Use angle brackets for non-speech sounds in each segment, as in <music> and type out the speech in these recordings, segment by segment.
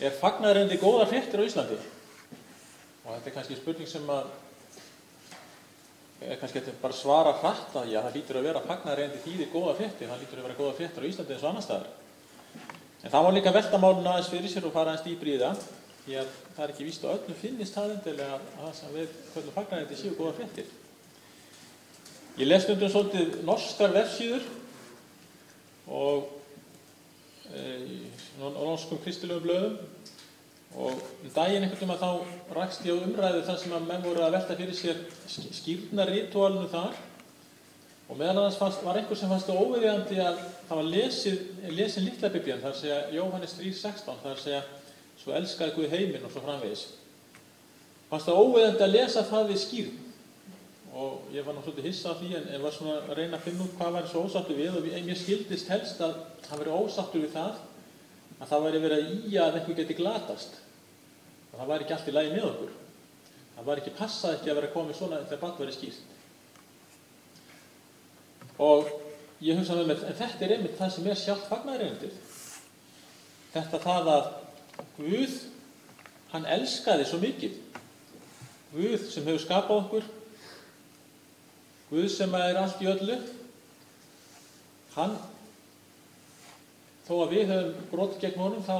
Er fagnaðarendi góðar fréttir á Íslandi? Og þetta er kannski spurning sem að er kannski bara svara hratt að já, það lítur að vera fagnaðarendi þýðir góða fréttir, það lítur að vera góða fréttir á Íslandi eins og annar staðar. En það má líka velta málun aðeins fyrir sér og fara aðeins dýbri í það, því að það er ekki víst að öllum finnist það endilega að það sem við kvöldum fagnaðarendi séu góða fréttir. Ég les stundum svolítið norskar vefsíður og e, norskum kristilegum blöðum. Og um daginn einhvern veginn þá rakst ég á umræðu þar sem að menn voru að velta fyrir sér skýrna ritualinu þar. Og meðal annars fannst, var einhver sem fannst óviðjandi að það var lesið, lesin litla biblíðan þar segja Jóhannes 3.16 þar segja svo elskaði Guð heiminn og svo framvegis. Fannst það óviðjandi að lesa það við skýrn og ég var náttúrulega hissa á því en, en var svona að reyna að finna út hvað væri svo ósattu við og mér skildist helst að það veri ósattu við það að það væri verið í að einhver geti glatast. Og það væri ekki allt í lagi með okkur. Það væri ekki passað ekki að vera komið svona þegar bann verið skýrt. Og ég hugsa með mér en þetta er einmitt það sem er sjálft fagnarreyndir þetta það að Guð hann elskaði svo mikið. Guð sem hefur skapað okkur Guð sem er allt í öllu, hann, þó að við höfum brot gegn honum, þá,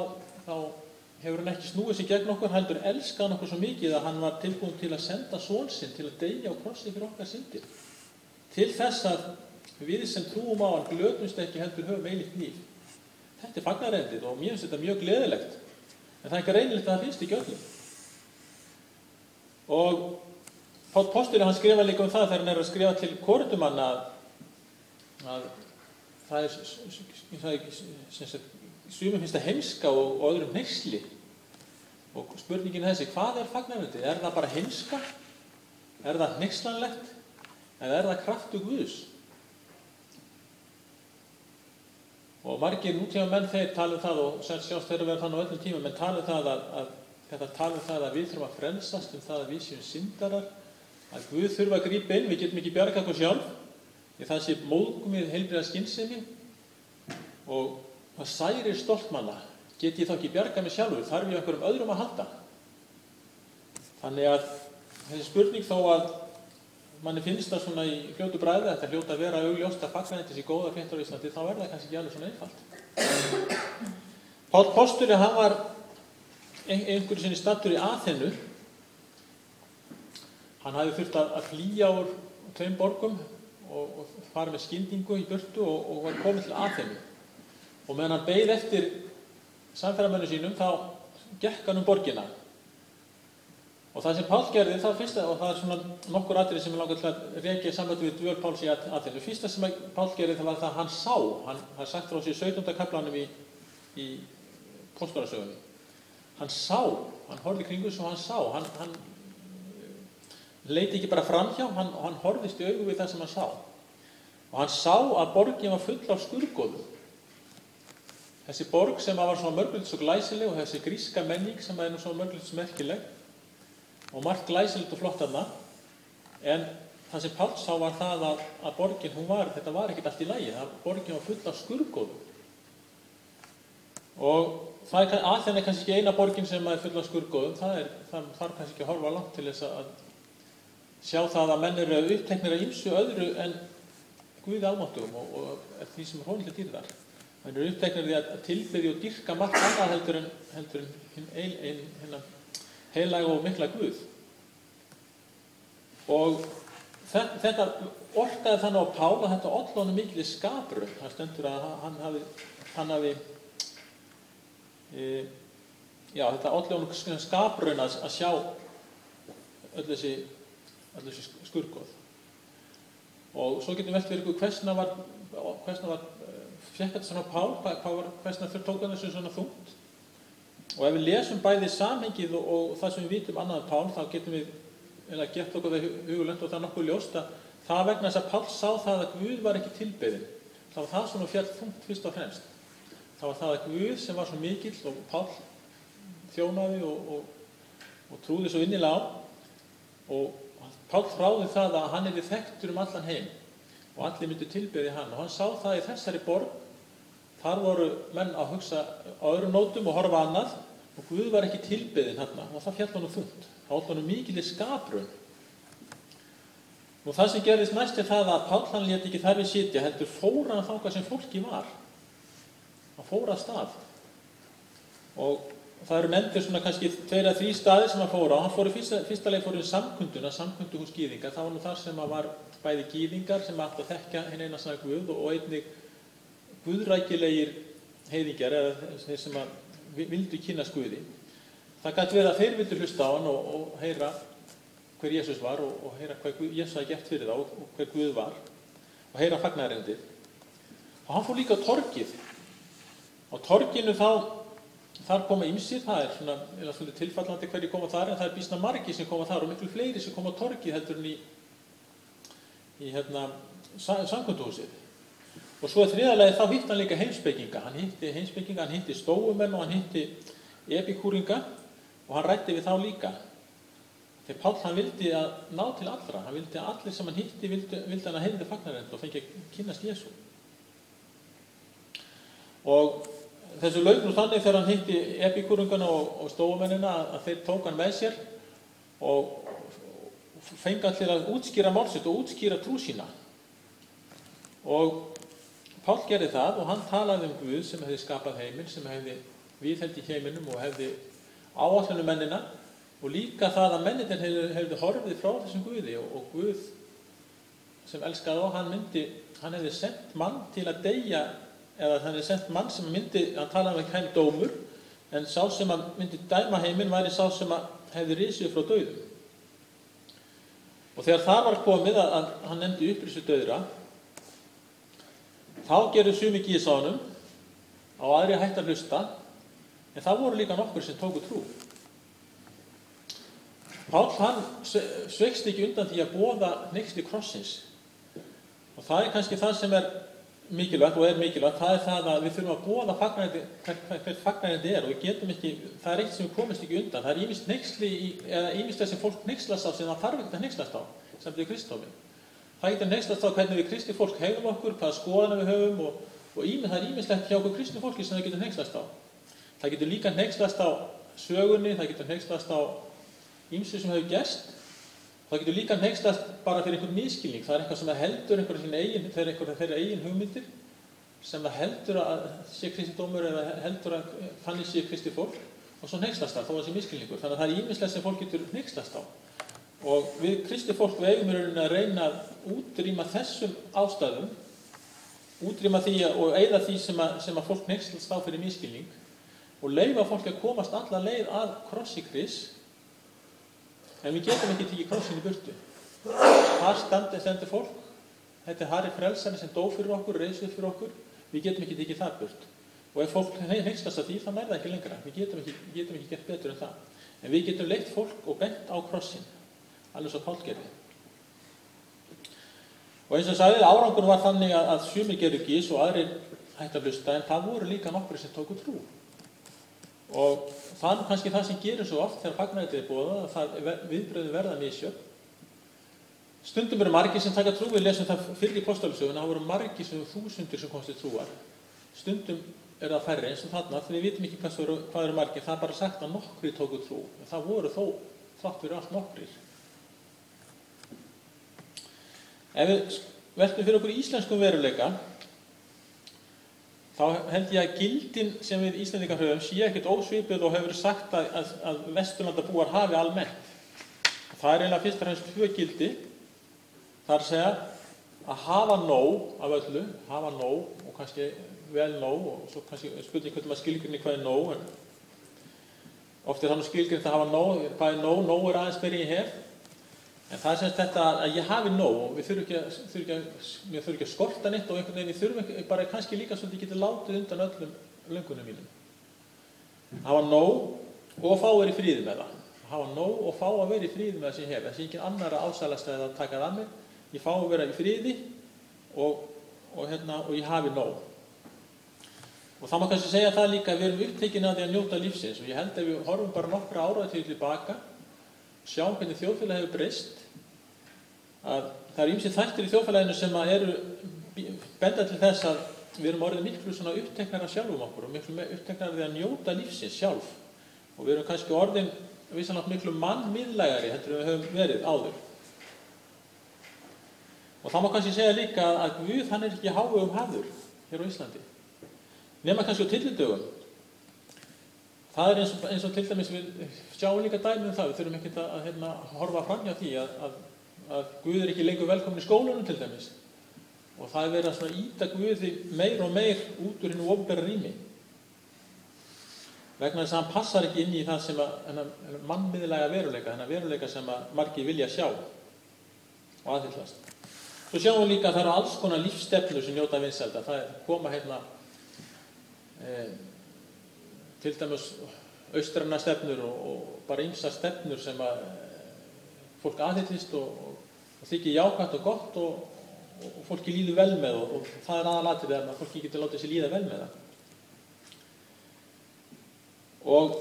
þá hefur hann ekki snúið sér gegn okkur, heldur elska hann okkur svo mikið að hann var tilbúin til að senda svonsinn til að deyja og krossi fyrir okkar syndir. Til þess að við sem trúum á hann glötumst ekki heldur höfum eilitt líf. Þetta er fagnarendið og mér finnst þetta mjög gleðilegt, en það er ekki reynilegt að það finnst ekki öllum. Og Páll Pósturinn hann skrifa líka um það þegar hann er að skrifa til kordumann að, að það er, svumum finnst það heimska og, og öðrum neyksli og spurningin þessi, hvað er fagnaröndi? Er það bara heimska? Er það neykslanlegt? Eða er það kraftu Guðs? Og margir nútíma menn þeir tala um það og sjást þeirra verða þannig á öllum tíma menn tala um það að, að þetta tala um það að við þurfum að frelsast um það að við séum syndarar að Guð þurfa að grípa inn, við getum ekki bjarga okkur sjálf, því það sé móðgum við heilbriða skinnsemi og það særir stoltmanna, get ég þá ekki bjarga mig sjálfur, þarf ég okkur um öðrum að halda. Þannig að þessi spurning þó að manni finnst það svona í hljótu bræði að þetta hljóta að vera augljóst að fagnættis í góða fréttar á Íslandi, þá er það kannski ekki alveg svona einfalt. Pál Posturi, hann var einhverju sinni stattur í aðhennu Hann hafði þurft að flýja úr tveim borgum og, og fara með skyndingu í burtu og, og var komið til aðfennu. Og meðan hann beigð eftir samfélagmennu sínum þá gekk hann um borgina. Og það sem Pál gerði það fyrsta, og það er svona nokkur atrið sem ég langar til að reykja samvættu við dvöl Páls í aðfennu. Fyrsta sem Pál gerði það var það að hann sá, hann, hann sagt frá sér 17. kaplanum í, í postórasögunni. Hann sá, hann horfði kringus og hann sá, hann, hann leiti ekki bara framhjá, hann, hann horfist í augu við það sem hann sá. Og hann sá að borgin var full af skurgóðum. Þessi borg sem var svona mörgulegt svo glæsileg og þessi gríska menning sem er svona mörgulegt svo merkileg og margt glæsilegt og flott aðna. En það sem Páll sá var það að, að borgin, hún var, þetta var ekkert allt í lægi, það borgin var full af skurgóðum. Og það er að þenni kannski ekki eina borgin sem er full af skurgóðum, það er, það þarf kannski ekki að horfa langt til þess að sjá það að menn eru uppteknir að ýmsu öðru en Guði almáttugum og, og því sem er hónilega dýrðar. Menn eru uppteknir því að tilbyggja og dyrka margt annað heldur en, heldur en ein, ein, ein, heilag og mikla Guð. Og þetta orkaði þannig á Pála þetta ollónu mikil skapru. Það stendur að hann hafi, hann hafi e, já, þetta ollónu skaprun að, að sjá öll þessi allir þessi skurgoð. Og svo getum við veltið ykkur hversna var, hversna var eh, fekk þetta svona pál, hvað var, hversna þurr tókan þessu svona þungt. Og ef við lesum bæðið samhengið og, og það sem við vitum annað pál, þá getum við eða gett okkur það hugulönd og það er nokkuð ljóst að það vegna þess að Pál sá það að Guð var ekki tilbeðin. Það var það svona fjall þungt fyrst og fremst. Það var það að Guð sem var svo mikill og Pál þjónaði og, og, og trúði svo innilega á og Pál þráði það að hann hefði þekktur um allan heim og allir myndi tilbyði hann og hann sá það í þessari borg þar voru menn að hugsa á öðrum nótum og horfa annað og Guð var ekki tilbeðin hérna og það fjall honum þund. Það var honum mikilir skaprun. Nú það sem gerðist næst er það að Páll hann létt ekki þar við sitja, heldur fóra hann þáka sem fólki var. Hann fóra að stað. Og það eru nefndir svona kannski tveira þrý staðir sem hann fóra á. Hann fór í fyrsta, fyrsta leið fór í samkunduna, samkundu hús gýðingar. Það var nú þar sem var bæði gýðingar sem átt að þekka hinn eina svona Guð og einnig guðrækilegir heiðingar eða þeir sem vildu kynast Guði. Það gæti verið að þeir vildu hlusta á hann og, og heyra hver Jésús var og, og heyra hvað Jésús hafi gert fyrir þá og, og hver Guð var og heyra fagnærendir. Og hann fór líka á torgið. Á torginu þá, þar koma ymsir, það er svona, eða svona tilfallandi hverju koma þar, en það er bísna margi sem koma þar og miklu fleiri sem koma á torgið heldur en í, í hérna, samkvönduhúsið. Og svo er þriðalegi þá hitt hann líka heimsbygginga. Hann hitti heimsbygginga, hann hitti stóumenn og hann hitti epikúringa og hann rætti við þá líka. Þegar Páll hann vildi að ná til allra, hann vildi að allir sem hann hitti vildi, vildi hann að heyrði fagnarend og fengi að kynast Jésu. Og þessu laug nú þannig þegar hann hitti epikúringana og, og stóumennina að, þeir tók hann með sér og fengi hann til að útskýra málsitt og útskýra trú sína. Og Pál gerði það og hann talaði um Guð sem hefði skapað heiminn, sem hefði viðheld í heiminum og hefði áallinu mennina og líka það að mennin hefði, hefði horfið frá þessum Guði og, og Guð sem elskaði á, hann myndi, hann hefði sendt mann til að deyja, eða hann hefði sendt mann sem myndi, hann talaði um ekki heim dómur, en sá sem að myndi dæma heiminn væri sá sem að hefði risið frá döðum. Og þegar það var komið að, að hann nefndi upprisu döðra, þá gerur sumi gíðs á aðri hægt að hlusta en það voru líka nokkur sem tóku trú Pál hann sveikst ekki undan því að bóða nexti krossins og það er kannski það sem er mikilvægt og er mikilvægt, það er það að við þurfum að bóða fagnæði, hvert fagnæði er og við getum ekki, það er eitt sem við komast ekki undan, það er ímist nexli eða ímist þess að fólk nexlast á sem það þarf ekki að nexlast á, sem þetta er Kristófi Það getur nexlast á hvernig við kristi fólk hegðum okkur, hvaða skoðana við höfum og, og ímið, það er ímislegt hjá okkur kristi fólki sem það getur nexlast á. Það getur líka nexlast á sögunni, það getur nexlast á ímsu sem hefur gerst. Það getur líka nexlast bara fyrir einhvern miskilning. Það er eitthvað sem heldur einhverja eigin, þeirra einhverja þeirra eigin hugmyndir sem heldur að sé kristi dómur eða heldur að þannig sé kristi fólk og svo nexlast það, þó að það sé miskilningur. Þannig að það er ímislegt sem fólk getur nexlast á. Og við kristi fólk við eigum rauninni að reyna að útrýma þessum ástæðum, útrýma því að, og eigða því sem að, sem að fólk nexlast á fyrir mískilning og leifa fólk að komast alla leið að krossi kris, en við getum ekki tikið krossin í burtu. Þar standi, stendur fólk, þetta er Harri Frelsari sem dó fyrir okkur, reysið fyrir okkur, við getum ekki tikið það burt. Og ef fólk nexlast að því, það ekki lengra, við getum ekki, getum ekki gert betur en það. En við getum leitt fólk og bent á krossin alveg svo Pál gerði. Og eins og sagðið, árangur var þannig að, að sumir gerðu gís og aðrir hætti að hlusta, en það voru líka nokkri sem tóku trú. Og er kannski það sem gerir svo oft þegar fagnættið er búið að það viðbröðu verða misjöfn. Stundum eru margir sem taka trú, við lesum það fyrir í postálusögun, það voru margir sem þúsundir sem komst til trúar. Stundum er það færri eins og þarna, þegar við vitum ekki hvað eru, hvað eru margir, það er bara sagt að nokkri tóku trú. En það voru þó, þátt fyrir allt nokkrir. Ef við veltum fyrir okkur íslenskum veruleika, þá held ég að gildin sem við Íslandingar höfum sé ekkert ósvipið og hefur sagt að, að, að vesturlandabúar hafi almennt. Það er eiginlega fyrst og fremst tvö gildi. Það er að segja að hafa nóg af öllu, hafa nóg og kannski vel nóg og svo kannski spurning hvernig maður skilgrinni hvað er nóg oft er það nú skilgrinn að hafa nóg, hvað er nóg, nóg er aðeins meiri ég hef En það er semst þetta að ég hafi nóg og við þurfum ekki að, ekki að, mér að skorta neitt og einhvern veginn ég þurfum ekki, bara kannski líka svolítið ég geti látið undan öllum löngunum mínum. Hafa nóg og fá að vera í fríði með það. Hafa nóg og fá að vera í fríði með það sem ég hef. Þessi ekki annar að ásælast eða að taka það að mér. Ég fá að vera í fríði og, og, hérna, og ég hafi nóg. Og það má kannski segja það líka að við erum upptekinn að því að njóta lífsins og ég held að við horfum bara nokkra áraði til tilbaka sjáum hvernig þjóðfélagi hefur breyst að það er ýmsið þættir í þjóðfélaginu sem eru benda til þess að við erum orðið miklu svona uppteknar af sjálfum okkur og miklu uppteknar við að njóta lífsins sjálf og við erum kannski orðin vissanlátt miklu mannmiðlægari heldur við höfum verið áður. Og það má kannski segja líka að Guð hann er ekki hávegum hafður hér á Íslandi. Nefna kannski á tillindögum. Það er eins og, eins og til dæmis við sjáum líka dæmið um það, við þurfum ekkert að, að hérna, horfa fram hjá því að, að, að Guð er ekki lengur velkomin í skólunum til dæmis. Og það er verið að íta Guði meir og meir út úr hennu ofnbæra rými. Vegna þess að hann passar ekki inn í það sem að mannmiðlega veruleika, þennan veruleika sem að margi vilja sjá og aðhyllast. Svo sjáum við líka að það eru alls konar lífstefnur sem njóta vinselda. Það er koma hérna e, til dæmis austranna stefnur og, og bara ymsa stefnur sem að fólk aðhyllist og, og, og þykir jákvæmt og gott og fólki líður vel með og það er aðalatrið að fólki getur látið sér líða vel með það. Og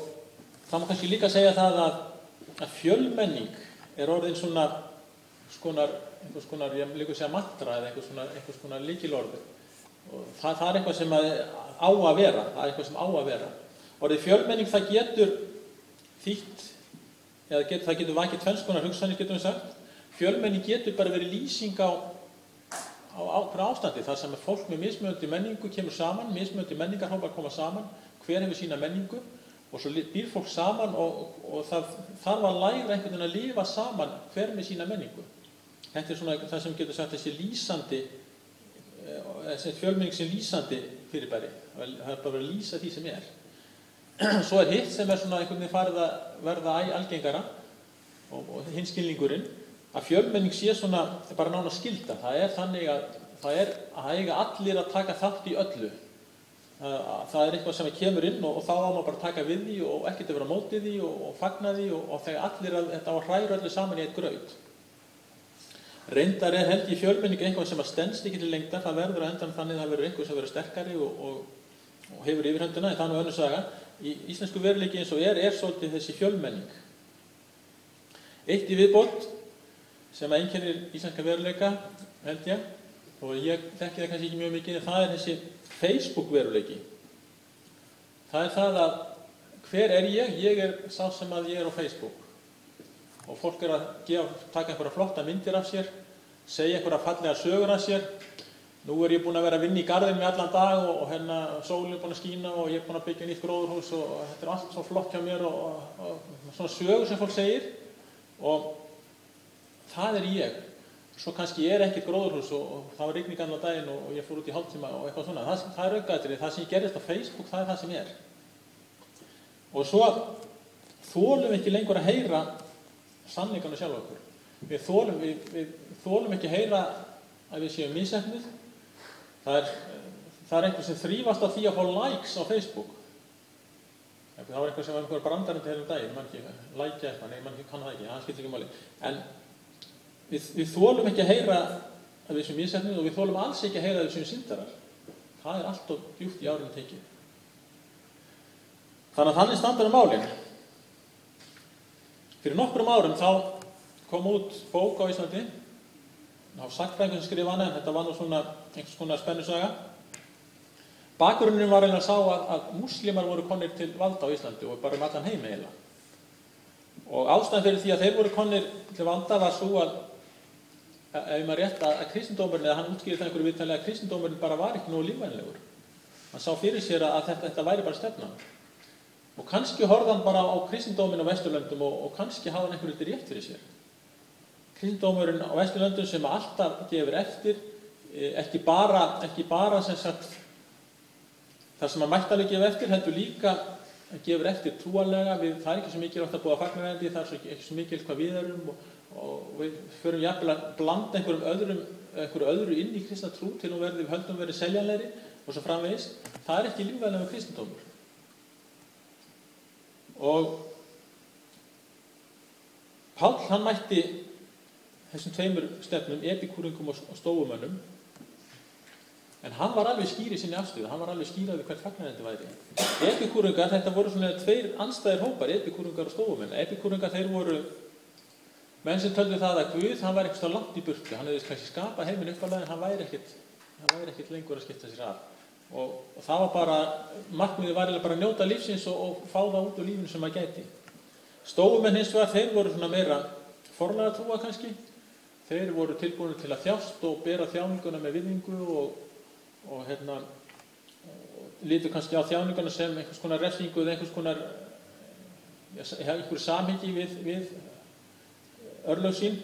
það má kannski líka segja það að, að fjölmenning er orðin svona skonar einhvers konar, ég líka að segja mantra eða einhvers konar, einhvers konar líkilorðu. Og það, það er eitthvað sem á að vera, það er eitthvað sem á að vera. Orðið fjölmenning það getur þýtt, eða get, það getur vakið tvennskonar hugsanir getur við sagt. Fjölmenning getur bara verið lýsing á ákveða ástandi þar sem fólk með mismöndi menningu kemur saman, mismöndi menningarhópar koma saman, hver hefur sína menningu og svo býr fólk saman og, og það þarf að læra einhvern veginn að lifa saman hver með sína menningu. Þetta er svona það sem getur sagt þessi lýsandi, eh, þessi fjölmenning sem lýsandi fyrirbæri. Það er bara að lýsa því sem er. <clears throat> Svo er hitt sem er svona einhvern veginn farið að verða æg algengara og, og hinskilningurinn að fjölmenning sé svona bara nána skilda. Það er þannig að það er að eiga allir að taka þátt í öllu. Það er eitthvað sem kemur inn og, og þá á maður bara að taka við því og ekkert að vera mótið því og, og fagna því og, þegar allir að að hræra öllu saman í eitt graut. Reyndar er held í fjölmenningu einhvað sem að stendst ekki til lengta, það verður að endan þannig að það verður einhver sem verður sterkari og, hefur yfirhönduna, en nú önnur saga. Í íslensku veruleiki eins og er, er svolítið þessi fjölmenning. Eitt í viðbót sem að einkennir íslenska veruleika, held ég, og ég þekki það kannski ekki mjög mikið, en það er þessi Facebook veruleiki. Það er það að hver er ég? Ég er sá sem að ég er á Facebook og fólk er að gefa, taka einhverja flotta myndir af sér, segja einhverja fallega sögur af sér. Nú er ég búinn að vera að vinna í gardinu með allan dag og, og hérna sólinn er búinn að skína og ég er búinn að byggja nýtt gróðurhús og, og þetta er allt svo flott hjá mér og, og svona sögur sem fólk segir og það er ég. Svo kannski ég er ekkert gróðurhús og það var rigning annar daginn og ég fór út í hálftíma og eitthvað svona. Það, það er aukaðatrið, það sem ég gerist á Facebook, það er það sem ég er. Og svo þólum við ekki lengur að heyra sannleikan og sjálf okkur. Við þólum, við, við þólum ekki heyra að við séum mísefnið. Það er, það er einhver sem þrýfast á því að fá likes á Facebook. Það var einhver sem var einhver brandarinn til hefðum daginn, mann ekki, like eitthvað, nei, mann ekki kann það ekki, það skilur ekki máli. En við, við þólum ekki að heyra að við séum mísefnið og við þólum alls ekki að heyra að við séum syndarar. Það er allt og djúft í árinu tekið. Þannig að þannig standar um málinn. Fyrir nokkrum árum þá kom út bók á Íslandi á sakfræðingur sem skrifa hana en þetta var nú svona einhvers konar spennusaga. Bakgrunnum var að sá að, að muslimar voru konir til valda á Íslandi og bara um allan heim eiginlega. Og ástæðan fyrir því að þeir voru konir til valda var svo að ef maður rétt að, að kristindómurinn, eða hann útskýrði það einhverju viðtælega að kristindómurinn bara var ekki nógu lífvænlegur. Hann sá fyrir sér að þetta, þetta væri bara stefnan. Og kannski horfði hann bara á kristindóminn á Vesturlöndum og, og kannski hafði hann einhverju rétt fyrir sér. Kristindómurinn á Vesturlöndum sem alltaf gefur eftir, ekki bara, ekki bara sem sagt það sem að mætti alveg gefa eftir, heldur líka gefur eftir trúalega, við, það er ekki svo mikið átt að búa fagnarvendi, það er ekki svo mikið hvað við erum og, og við förum jafnvel að blanda einhverjum öðrum, einhverju öðru inn í kristna trú til að við höldum verið seljanleiri og svo framvegis. Það er ekki lífæðilega með kristindómur. Og Páll hann mætti þessum tveimur stefnum, epikúringum og stóumönnum, en hann var alveg skýr í sinni afstöðu, hann var alveg skýraði hvert fagnarhendi væri. Epikúringar, þetta voru svona tveir anstæðir hópar, epikúringar og stóumenn. Epikúringar þeir voru menn sem töldu það að Guð, hann var eitthvað langt í burtu, hann hefði kannski skapað heiminn uppalega en hann væri ekkit, hann væri ekkit lengur að skipta sér af. og, og það var bara, markmiði var bara að njóta lífsins og, og fá það út úr lífinu sem maður gæti. Stofumenn hins vegar, þeir voru svona meira forlega trúa kannski, þeir voru tilbúinu til að þjást og bera þjáninguna með viðningu og, og hérna, lítur kannski á þjáninguna sem einhvers konar refsingu eða einhvers konar ja, einhver samhengi við, við örlög sín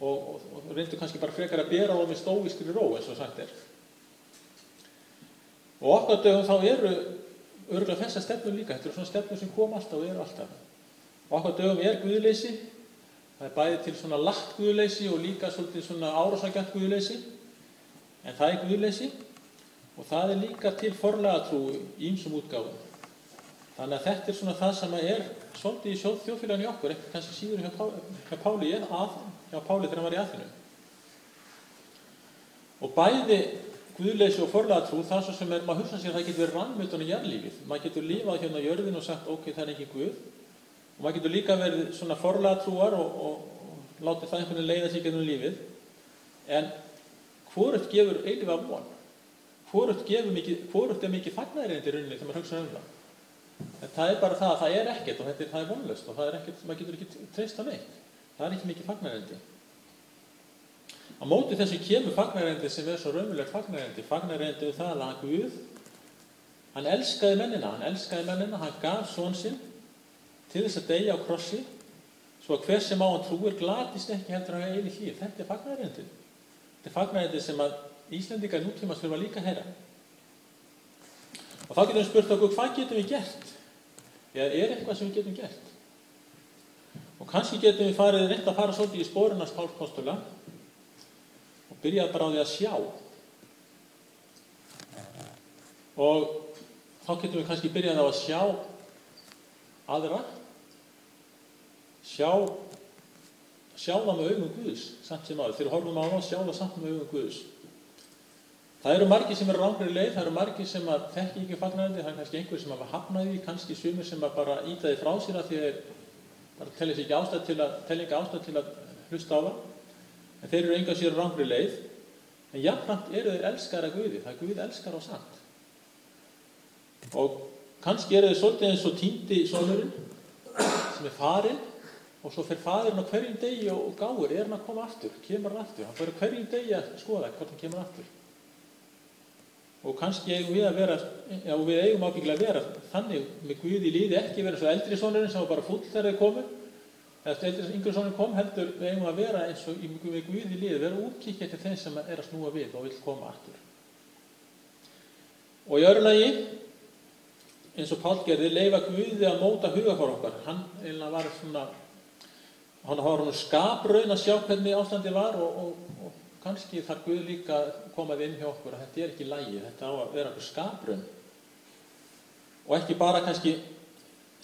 og, og, og reyndu kannski bara frekar að bera á með stóískri ró eins og sagt er. Og okkar dögum þá eru örgulega þessa stefnum líka, þetta eru svona stefnum sem kom alltaf og eru alltaf. Okkar dögum er guðleysi, það er bæði til svona lagt guðleysi og líka svona árásagjant guðleysi, en það er guðleysi og það er líka til forlega trú í ýmsum útgáfum. Þannig að þetta er svona það sem er svolítið í þjóðfélaginu í okkur, ekki kannski síður hjá, Pá, hjá Páli, að, hjá Páli þegar hann var í aðfinnum. Og bæði guðleysi og forlega trú, það sem er, maður hugsa sér að það getur verið rannmjöldun í jarlífið. Maður getur lífað hérna á jörðin og sagt, ok, það er ekki Guð. Og maður getur líka verið svona forlega trúar og, og, og látið það einhvern veginn leiða sig gennum lífið. En hvorugt gefur eilifa von? Hvorugt er mikið fagnæriðindi í rauninni þegar maður hugsa um það? En það er bara það að það er ekkert og er, það er vonlust og það er ekkert, maður getur ekki treyst að neitt. Það er ekki mikið fagnærendi. Á móti þessu kemur fagnærendi sem er svo raunverulegt fagnærendi. Fagnærendi um það að Guð, hann elskaði mennina, hann elskaði mennina, hann gaf svon sinn til þess að deyja á krossi svo að hver sem á hann trúir glatist ekki heldur hafa eili hlýr. Þetta er fagnærendi. Þetta er fagnærendi sem að Íslendingar nútímas fyrir að líka heyra. Og þá getum við spurt okkur, hvað getum við gert? Eða er eitthvað sem við getum gert? Og kannski getum við farið, reynd að fara svolítið í spórunast hálfkostula og byrja bara á því að sjá. Og þá getum við kannski byrjað á að sjá aðra, sjá, sjá það með augum Guðs, samt sem aður. Þegar horfum á það, sjá það samt með augum Guðs. Það eru margir sem eru rángri leið, það eru margir sem að þekki ekki fagnarandi, það er kannski einhver sem hafa hafnaði kannski sumir sem bara ítaði frá sína því þeir bara telli sér ekki ástæð til að, telli ekki ástæð til að hlusta á það, en þeir eru enga sér rángri leið, en jafnframt eru þeir elskar að Guði, það Guð elskar á samt. Og kannski eru þeir svolítið eins og týndi sonurinn sem er farinn og svo fer fadirinn á hverjum degi og gáir, er hann að koma aftur, kemur hann aftur, hann fyrir hverjum degi að skoða hvort hann kemur aftur. Og kannski eigum við að vera, já við eigum ábyggilega að vera þannig með Guð í líði ekki vera svo eldri sonurinn sem var bara full þegar þið komu. Eða eldri yngri sonurinn kom heldur við eigum að vera eins og með Guð í líði vera útkíkja til þeim sem er að snúa við og vil koma aftur. Og í öru lagi eins og Pál gerði leifa Guði að móta hugafár okkar. Hann var svona hann var hann skapraun að sjá hvernig ástandi var og, og, og kannski þarf Guð líka að komað inn hjá okkur að þetta er ekki lægi, þetta á að vera okkur skaprun. Og ekki bara kannski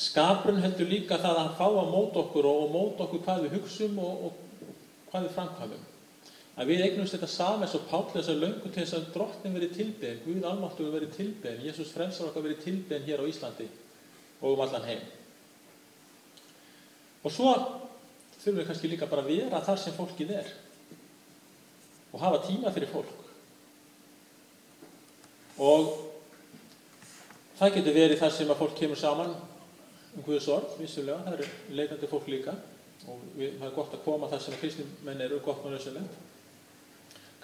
skaprun heldur líka það að hann fá að móta okkur og, og móta okkur hvað við hugsum og, hvað við framkvæmum. Að við eignumst þetta saman eins og Páll þessar löngu til þess að drottin verið tilbeðin Guð almáttugur verið tilbeðin, Jésús frelsar okkar verið tilbeðin hér á Íslandi og um allan heim. Og svo þurfum við kannski líka bara að vera þar sem fólkið er og hafa tíma fyrir fólk. Og það getur verið þar sem að fólk kemur saman um Guðs orð, vissulega, það eru leitandi fólk líka og við, það er gott að koma þar sem að kristnumenn eru gott og nöðsynlegt.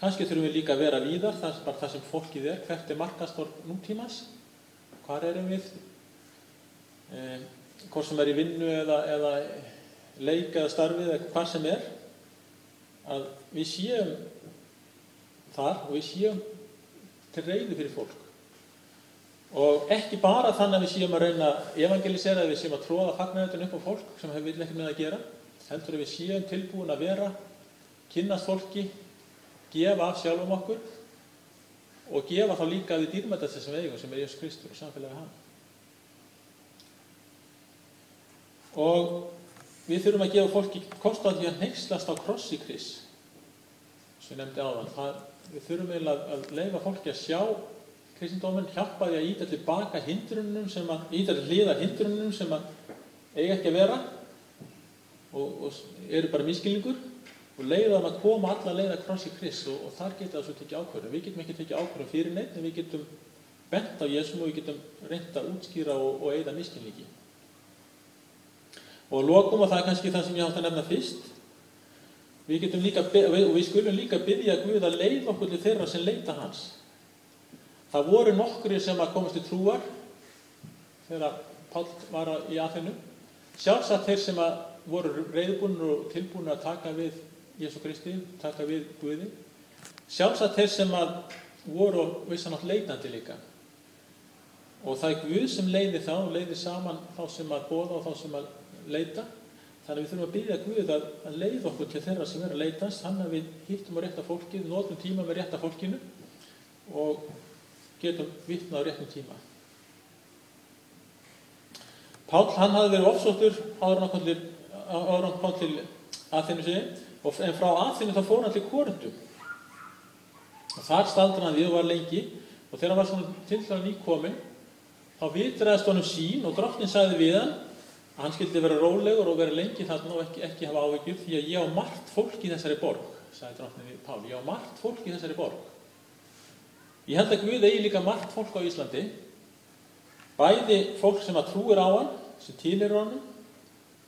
Kanski þurfum við líka að vera víðar, bara það sem fólkið er, hvert er markastor nútímas, hvar erum við, eh, hvort sem er í vinnu eða, eða leika eða starfið eða hvað sem er, að við séum þar og við séum til reyði fyrir fólk. Og ekki bara þannig að við séum að reyna evangelisera, að við séum að tróða fagnæðutun upp á fólk sem við vil ekki með að gera, heldur að við séum tilbúin að vera, kynast fólki, gefa af sjálfum okkur og gefa þá líka við dýrmættast þessum eigum sem er Jésús Kristur og samfélagi hann. Og við þurfum að gefa fólki kost á því að neykslast á krossi Kris, sem ég nefndi áðan. Það, við þurfum eiginlega að leifa fólki að sjá kristindóminn, hjálpa því að íta tilbaka hindrunum sem að, íta til hliðar hindrunum sem að eiga ekki að vera og, og eru bara miskilningur og leiða þeim að koma alla leið að krossi Krist og, og þar geta svo tekið ákvörðum. Við getum ekki tekið ákvörðum fyrir neitt en við getum bent á Jésum og við getum reynt að útskýra og, og eigða miskilningi. Og lokum, og það er kannski það sem ég átt að nefna fyrst, við getum líka, og við skulum líka byggja Guð að leið okkur til þeirra sem leita hans. Það voru nokkri sem að komast til trúar þegar Pál var í aðfennu. Sjálfsagt þeir sem að voru reyðbúnir og tilbúinir að taka við Jésu Kristi, taka við Guði. Sjálfsagt þeir sem að voru vissanátt leitandi líka. Og það er Guð sem leiði þá, leiði saman þá sem að bóða og þá sem að leita. Þannig að við þurfum að byggja Guð að, að leiða okkur til þeirra sem er að leitast, hann að við hittum á rétta fólkið, nótum tíma með rétta fólkinu og getum vittna á réttum tíma. Pál, hann hafði verið ofsóttur áður hann kom til Aþinu sig, en frá Aþinu þá fór hann til Korundum. Og þar staldur hann við og var lengi og þegar hann var svona til það nýkomin, þá vitraðist honum sín og drottin sagði við hann að hann skildi vera rólegur og vera lengi þarna og ekki, ekki hafa ávegjur því að ég á margt fólk í þessari borg, sagði drottin við Pál, ég á margt fólk í þessari borg. Ég held að Guð eigi líka margt fólk á Íslandi, bæði fólk sem að trúir á hann, sem týnir honum,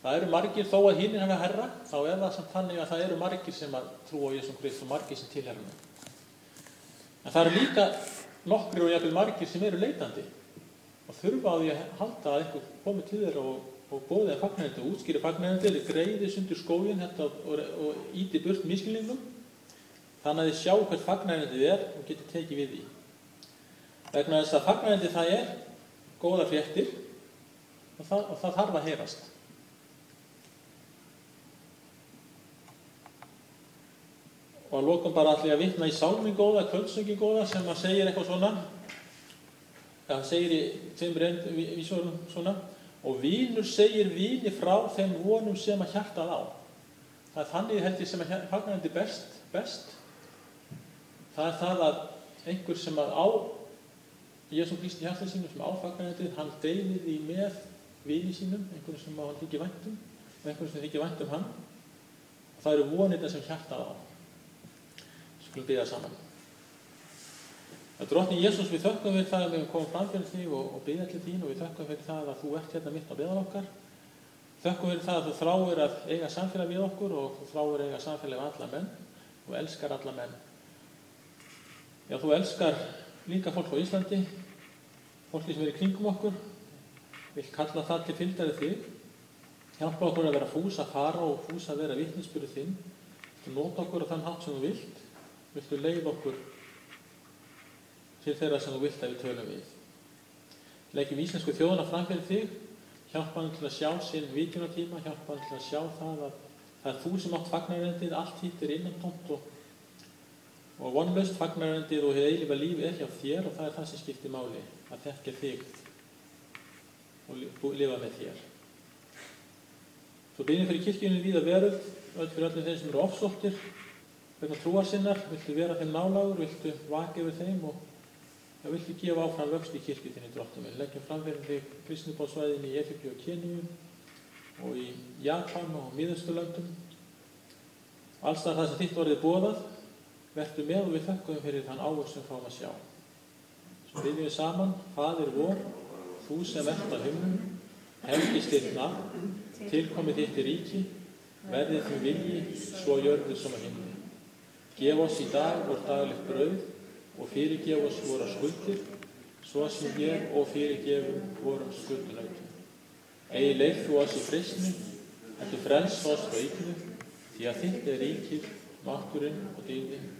það eru margir þó að hinn er hann að herra, þá er það samt þannig að það eru margir sem að trú á Jésum Krist og margir sem týnir hann. En það eru líka nokkri og jafnvel margir sem eru leitandi og þurfa á því að halda að eitthvað komi til þeirra og, og bóðið að fagnæðandi og útskýri fagnæðandi eða greiði sundur skógin þetta og, íti burt miskilningum þannig að þið sjá hvert fagnæðandi er og getur tekið við því. Vegna þess að fagnæðandi það er góða fréttir og það, og það þarf að heyrast. Og að lokum bara allir að vitna í sálming góða, kvöldsöngi góða sem að segir eitthvað svona, það segir í tveim vísvörum svona, og vínur segir víni frá þeim vonum sem að hjartað á. Það er þannig held ég sem að fagnandi best, best. Það er það að einhver sem að á Jésum Kristi hjartað sínum sem áfagnandi, hann deilir því með vini sínum, einhvern sem hann þykir væntum og einhvern sem þykir væntum hann. Það eru vonirna sem hjartað á. Skulum byggja saman. Það er drottin Jésús við þökkum fyrir það að við komum fram fyrir því og, og byggja til þín og við þökkum fyrir það að þú ert hérna mitt á beðan okkar. Þökkum fyrir það að þú þráir að eiga samfélag við okkur og þú þráir að eiga samfélag við alla menn og elskar alla menn. Já, þú elskar líka fólk á Íslandi, fólki sem er í kringum okkur, vil kalla það til fylgdari þig, hjálpa okkur að vera fús að fara og fús að vera vittnisspyrðu þinn, nota okkur á þann hátt sem þú vilt, viltu leið okkur til þeirra sem þú vilt að við tölum við. Leggjum íslensku þjóðana fram fyrir þig, hjálpa hann til að sjá sinn vikjunartíma, hjálpa hann til að sjá það að það er þú sem átt fagnarendið, allt hitt er innantómt og, og vonlöst fagnarendið og hefur eilifa lífi er hjá þér og það er það sem skiptir máli, að þekkja þig og lifa með þér. Svo byrjum fyrir kirkjunni við að veröld, öll fyrir öllum þeim sem eru ofsóttir, vegna trúar sinnar, viltu vera þeim nálagur, viltu vaka yfir þeim og það viltu gefa áfram vöxt í kirkjutinni drottum. Við leggjum framverðin þig kristnubálsvæðin í Efippi og Keníu og í Japan og Míðusturlöndum. Allstað það sem þitt orðið bóðað, verður með og við þökkum fyrir þann ávöxt sem fáum að sjá. Svo byrjum við saman, Fadir vor, þú sem ert á himnum, helgist þitt nafn, tilkomið þitt í ríki, verðið því vilji, svo jörður som að himni. Gef oss í dag vår daglegt brauð og fyrirgef oss voru skuldir, svo sem ég og fyrirgefum vorum skuldunautum. Egi leið þú oss í fristni, en þú frels oss frá ykkur, því að þitt er ríkir, mátturinn og dýðin